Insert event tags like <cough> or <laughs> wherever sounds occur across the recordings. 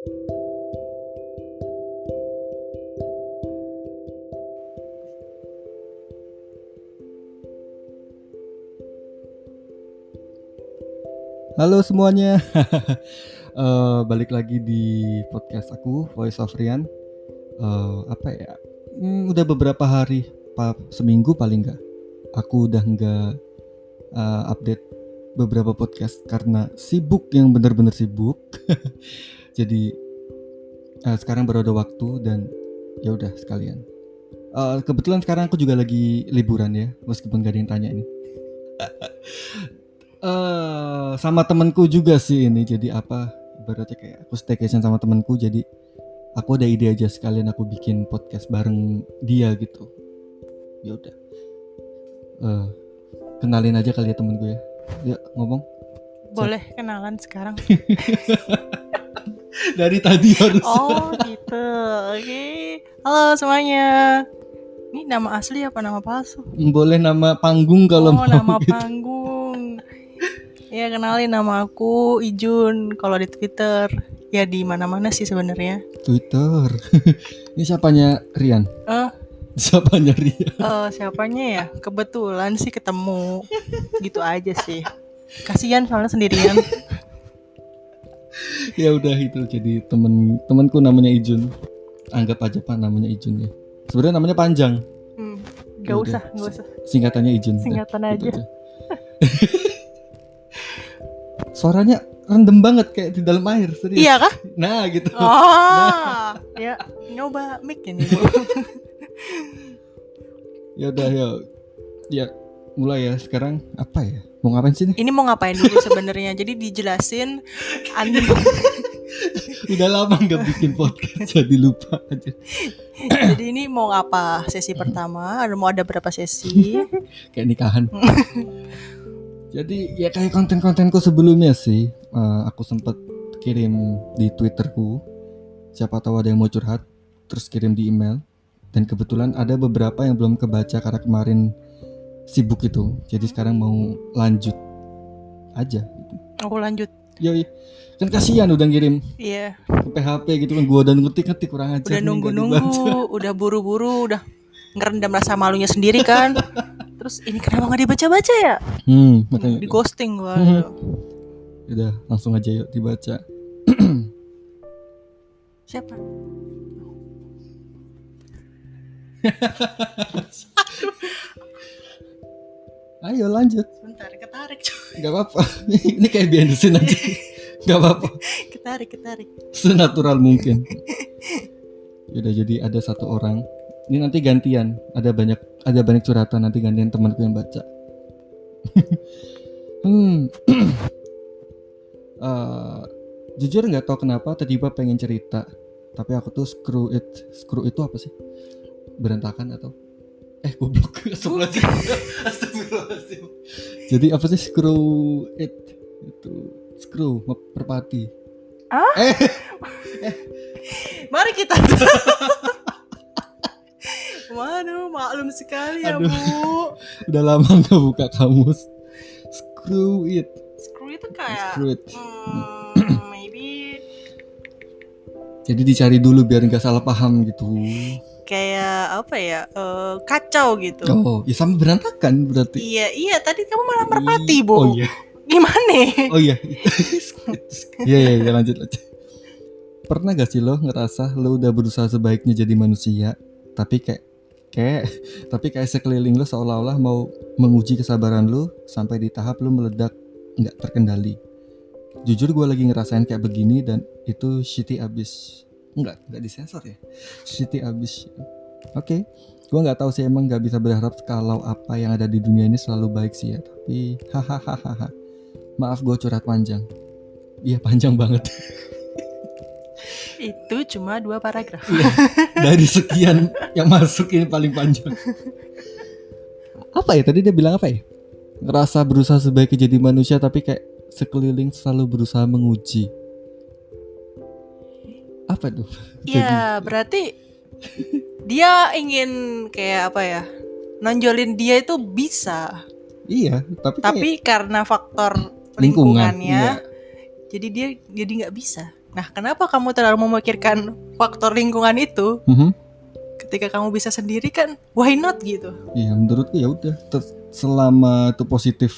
Halo semuanya, <laughs> Eh, balik lagi di podcast aku Voice of Rian. Eh, apa ya? Hmm, udah beberapa hari, pa- seminggu paling nggak. Aku udah nggak eh, update beberapa podcast karena sibuk yang bener-bener sibuk. <laughs> Jadi eh, sekarang baru ada waktu dan ya udah sekalian. Eh, kebetulan sekarang aku juga lagi liburan ya, meskipun gak ada yang tanya ini. <laughs> eh sama temanku juga sih ini jadi apa ibaratnya kayak aku staycation sama temanku jadi aku ada ide aja sekalian aku bikin podcast bareng dia gitu ya udah Eh, kenalin aja kali ya temen gue ya ya ngomong Boleh kenalan sekarang. <laughs> <laughs> dari tadi harus Oh gitu. Oke. Halo semuanya. Ini nama asli apa nama palsu? boleh nama panggung kalau oh mau nama gitu. panggung. Ya kenalin nama aku Ijun. Kalau di Twitter ya di mana-mana sih sebenarnya. Twitter <laughs> ini siapanya Rian Eh, siapanya Rian eh, siapanya ya? Kebetulan sih ketemu. Gitu aja sih. Kasihan soalnya sendirian. <laughs> ya udah itu jadi temen temanku namanya Ijun anggap aja pak namanya Ijun ya sebenarnya namanya panjang Hmm, Ya gak udah. usah, gak usah. singkatannya Ijun Singkatan gitu aja. <laughs> suaranya rendem banget kayak di dalam air serius Iya kah? nah gitu Oh, ya nyoba mic ini. <laughs> Ya udah ya ya mulai ya sekarang apa ya? Mau ngapain sih nih Ini mau ngapain dulu sebenarnya? Jadi dijelasin anda <laughs> udah lama nggak bikin podcast jadi lupa aja. Jadi ini mau apa? Sesi pertama, ada mau ada berapa sesi? <laughs> kayak nikahan. Jadi ya kayak konten-kontenku sebelumnya sih eh, aku sempat kirim di twitterku. Siapa tahu ada yang mau curhat terus kirim di email. Dan kebetulan ada beberapa yang belum kebaca karena kemarin sibuk itu jadi sekarang mau lanjut aja Aku lanjut. Yoi. kan kasihan udah ngirim Iya, ke PHP gitu kan gua udah ngetik-ngetik kurang aja udah nunggu-nunggu, <laughs> udah buru-buru, udah ngerendam rasa malunya sendiri kan. Terus ini kenapa nggak dibaca-baca ya? hmm makanya Di ghosting gua. Hmm. udah langsung aja yuk dibaca <clears throat> Siapa? Ayo lanjut. Sebentar, ketarik, coy. nggak apa-apa. <laughs> Ini kayak scene aja. <laughs> Nggak apa-apa. Ketarik, ketarik. senatural mungkin. Udah jadi ada satu orang. Ini nanti gantian. Ada banyak ada banyak curhatan. Nanti gantian temanku yang baca. <laughs> Hmm. <clears throat> Eh, jujur nggak tahu kenapa tiba-tiba pengen cerita. Tapi aku tuh screw it. Screw itu apa sih? Berantakan atau eh goblok <laughs> Astagfirullahaladzim. Astagfirullahaladzim. jadi apa sih screw it itu screw merpati Ah? eh Mari kita. <laughs> Waduh, maklum sekali ya, Aduh. Bu. <laughs> udah lama nggak buka kamus screw it Screw itu kayak screw it hmm, maybe jadi dicari dulu biar nggak salah paham gitu kayak apa ya eh, kacau gitu. Oh ya sama berantakan berarti. Iya iya tadi kamu malah merpati bu. oh iya. Gimana? Oh <laughs> iya. Iya iya iya, lanjut lanjut. Pernah gak sih lo ngerasa lo udah berusaha sebaiknya jadi manusia tapi kayak kayak tapi kayak sekeliling lo seolah-olah mau menguji kesabaran lo sampai di tahap lo meledak nggak terkendali? Jujur gue lagi ngerasain kayak begini dan itu shitty abis nggak nggak disensor ya? Shitty abis oke gue nggak tahu sih emang nggak bisa berharap kalau apa yang ada di dunia ini selalu baik sih ya tapi hahaha. Maaf gue curhat panjang. Iya panjang banget. Itu cuma dua paragraf. Iya, dari sekian yang masuk ini paling panjang. Apa ya tadi dia bilang apa ya? Ngerasa berusaha sebaiknya jadi manusia tapi kayak sekeliling selalu berusaha menguji apa tuh ya berarti dia ingin kayak apa ya nonjolin dia itu bisa iya tapi, kayak tapi karena faktor lingkungan lingkungannya iya. jadi dia jadi nggak bisa Nah, kenapa kamu terlalu memikirkan faktor lingkungan itu? Mhm. Ketika kamu bisa sendiri kan, why not gitu? Iya menurutku ya udah selama itu positif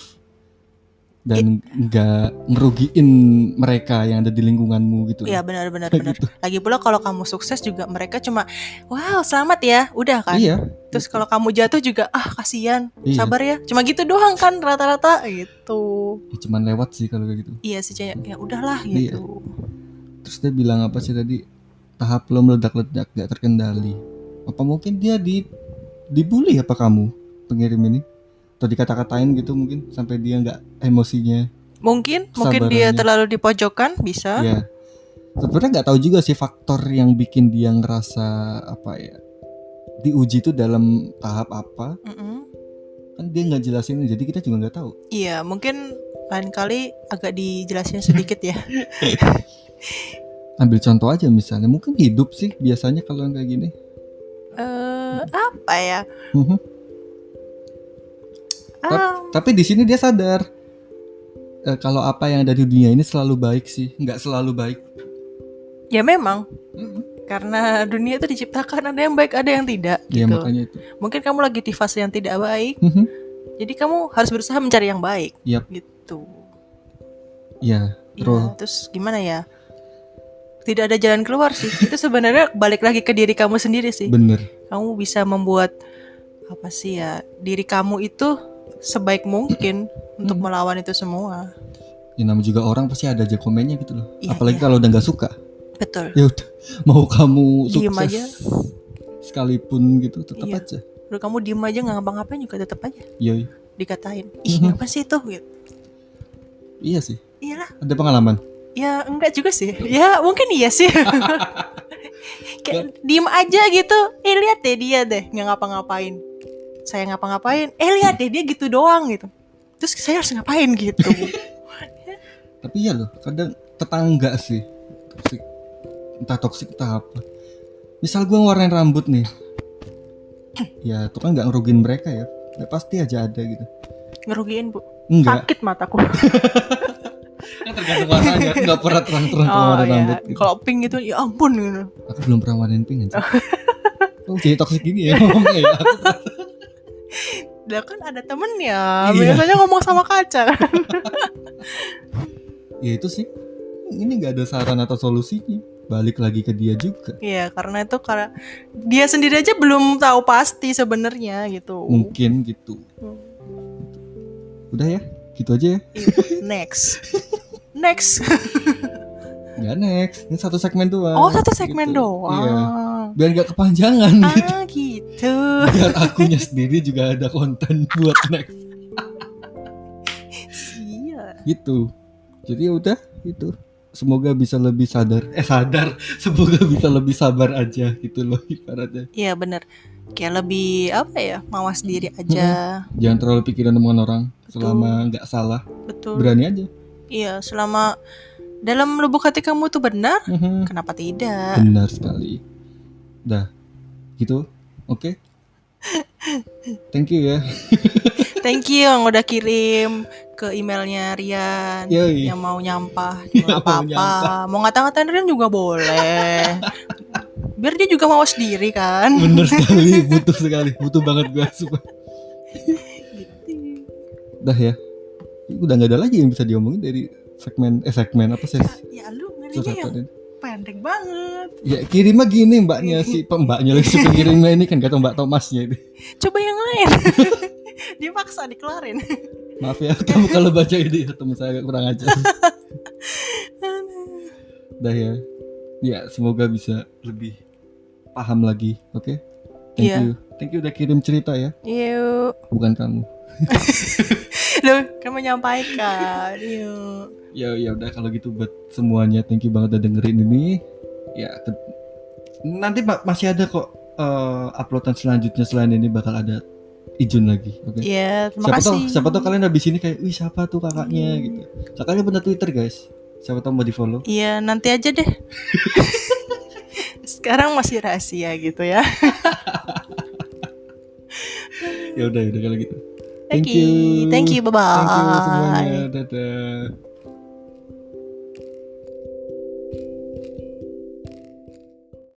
dan nggak ngerugiin mereka yang ada di lingkunganmu gitu. Iya benar-benar benar. gitu. Lagi pula kalau kamu sukses juga mereka cuma, wow selamat ya, udah kan. Iya. Terus kalau kamu jatuh juga, ah kasihan, Iya. sabar ya. Cuma gitu doang kan rata-rata gitu. Ya, cuman lewat sih kalau kayak gitu. Iya sih kayak ya udahlah Iya. gitu. Terus dia bilang apa sih tadi? Tahap lo meledak-ledak gak terkendali. Apa mungkin dia di dibully apa kamu pengirim ini? Atau dikata-katain gitu mungkin sampai dia nggak emosinya. Mungkin mungkin dia terlalu dipojokkan bisa. Ya. Sebenarnya nggak tahu juga sih faktor yang bikin dia ngerasa apa ya diuji itu dalam tahap apa Mm-mm. kan dia nggak jelasin jadi kita juga nggak tahu Iya mungkin lain kali agak dijelasin sedikit ya. ambil contoh aja misalnya mungkin hidup sih biasanya kalau yang kayak gini Eh apa ya? Mhm. Tap- Ah, tapi di sini dia sadar eh, kalau apa yang ada di dunia ini selalu baik sih nggak selalu baik ya memang Mhm. karena dunia itu diciptakan ada yang baik ada yang tidak ya gitu. makanya itu Mungkin kamu lagi di fase yang tidak baik, Mhm. jadi kamu harus berusaha mencari yang baik. Yap. Gitu. ya Iya, terus terus gimana ya? Tidak ada jalan keluar sih. Itu sebenarnya balik lagi ke diri kamu sendiri sih. bener Kamu bisa membuat apa sih ya? Diri kamu itu sebaik mungkin untuk Hmm. melawan itu semua. ya namanya juga orang pasti ada aja komennya gitu loh Iya, apalagi iya. kalau udah nggak suka Betul. ya udah mau kamu Diem sukses aja. sekalipun gitu tetap Iya. aja Udah kamu diem aja nggak ngapa-ngapain juga tetap aja iya dikatain. <laughs> Ih, Mhm. apa sih itu? Gitu. iya sih Iyalah, ada pengalaman ya enggak juga sih. Ya mungkin iya sih. <laughs> Kayak diem aja gitu. Eh lihat deh dia deh nggak ngapa-ngapain. Saya ngapa-ngapain. Eh lihat deh dia gitu doang gitu. Terus saya harus ngapain gitu. <laughs> tapi iya loh kadang tetangga sih toksik entah toksik entah apa misal gua ngewarnain rambut nih <clears throat> ya itu kan nggak ngerugin mereka ya ya pasti aja ada gitu Ngerugiin bu. enggak Sakit mataku. kan <laughs> tergantung warnanya nggak pernah terang-terang kalau Oh warna ya. rambut gitu. Kalau pink gitu ya ampun gitu. aku belum pernah warnain pink aja <laughs> oh jadi toksik gini ya ngomongnya ya Dia kan ada temennya. Iya. Biasanya ngomong sama kaca. <laughs> ya itu sih ini nggak ada saran atau solusinya balik lagi ke dia juga Iya karena itu karena dia sendiri aja belum tahu pasti sebenarnya gitu. mungkin gitu Hmm. udah ya gitu aja ya Iya. Next. <laughs> Next. Nggak next ini satu segmen doang Oh satu segmen Gitu. doang. iya biar nggak kepanjangan gitu Ah gitu. biar akunya sendiri juga ada konten <laughs> buat next Iya. gitu jadi ya udah itu semoga bisa lebih sadar eh sadar semoga bisa lebih sabar aja gitu loh ibaratnya Iya bener. Kayak lebih apa ya mawas diri aja. jangan terlalu pikiran omongan orang selama nggak salah Betul. berani aja Iya selama dalam lubuk hati kamu tuh benar, Mhm. kenapa tidak? benar sekali dah gitu oke <laughs> thank you ya <laughs> Thank you yang udah kirim ke emailnya Rian Yoi. yang mau nyampah, <laughs> mau apa-apa. nyampah. Mau ngata-ngatain Rian juga boleh. Biar dia juga mawas diri kan. bener sekali butuh sekali butuh banget gue sumpah Gitu. dah ya udah nggak ada lagi yang bisa diomongin dari segmen eh segmen apa sih Ya lu ngerinya Sesuatu. pendek banget. ya kirimnya gini mbaknya si pembaknya lagi pengirimnya ini kan kata mbak Thomasnya itu Coba yang lain. <laughs> dia paksa dikelarin. maaf ya kamu kalau baca ini ya teman saya agak kurang ajar <laughs> dah ya ya semoga bisa lebih paham lagi oke thank Iya. you thank you udah kirim cerita ya Yuk. bukan kamu <laughs> Lu kan menyampaikan. Yuk. ya ya udah kalau gitu buat semuanya thank you banget udah dengerin ini ya nanti ma- masih ada kok eh, uploadan selanjutnya selain ini bakal ada Ijun lagi oke Iya, terima siapa kasih. tahu siapa tahu kalian habis ini kayak wih siapa tuh kakaknya gitu kakaknya punya Twitter guys siapa tahu mau di follow Iya, nanti aja deh. <laughs> Sekarang masih rahasia gitu ya. <laughs> ya udah ya udah kalau gitu Thank Thank you. you. Thank you. Bye bye. thank you semuanya dadah